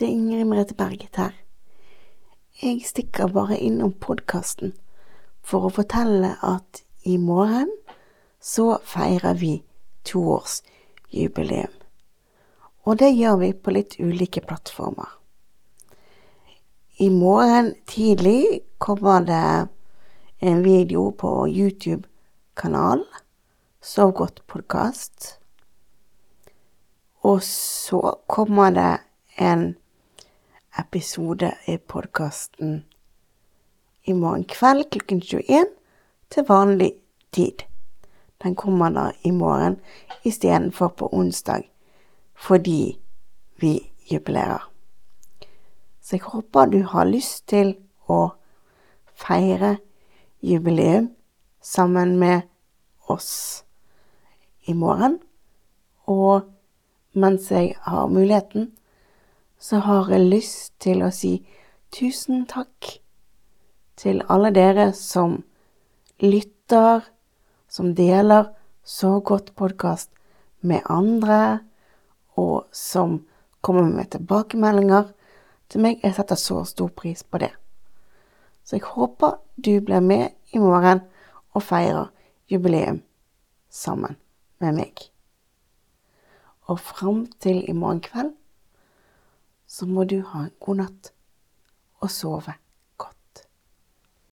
det er Ingrid Merete Berget her. Jeg stikker bare innom podkasten for å fortelle at i morgen så feirer vi toårsjubileum. Og det gjør vi på litt ulike plattformer. I morgen tidlig kommer det en video på YouTube-kanal, Sov godt podkast. Og så kommer det en episode i podkasten i morgen kveld klokken 21 til vanlig tid. Den kommer da i morgen istedenfor på onsdag, fordi vi jubilerer. Så jeg håper du har lyst til å feire jubileum sammen med oss i morgen. Og mens jeg har muligheten, så har jeg lyst til å si tusen takk til alle dere som lytter, som deler så godt podkast med andre, og som kommer med tilbakemeldinger til meg. Jeg setter så stor pris på det. Så jeg håper du blir med i morgen og feirer jubileum sammen med meg. Og fram til i morgen kveld så må du ha en god natt og sove.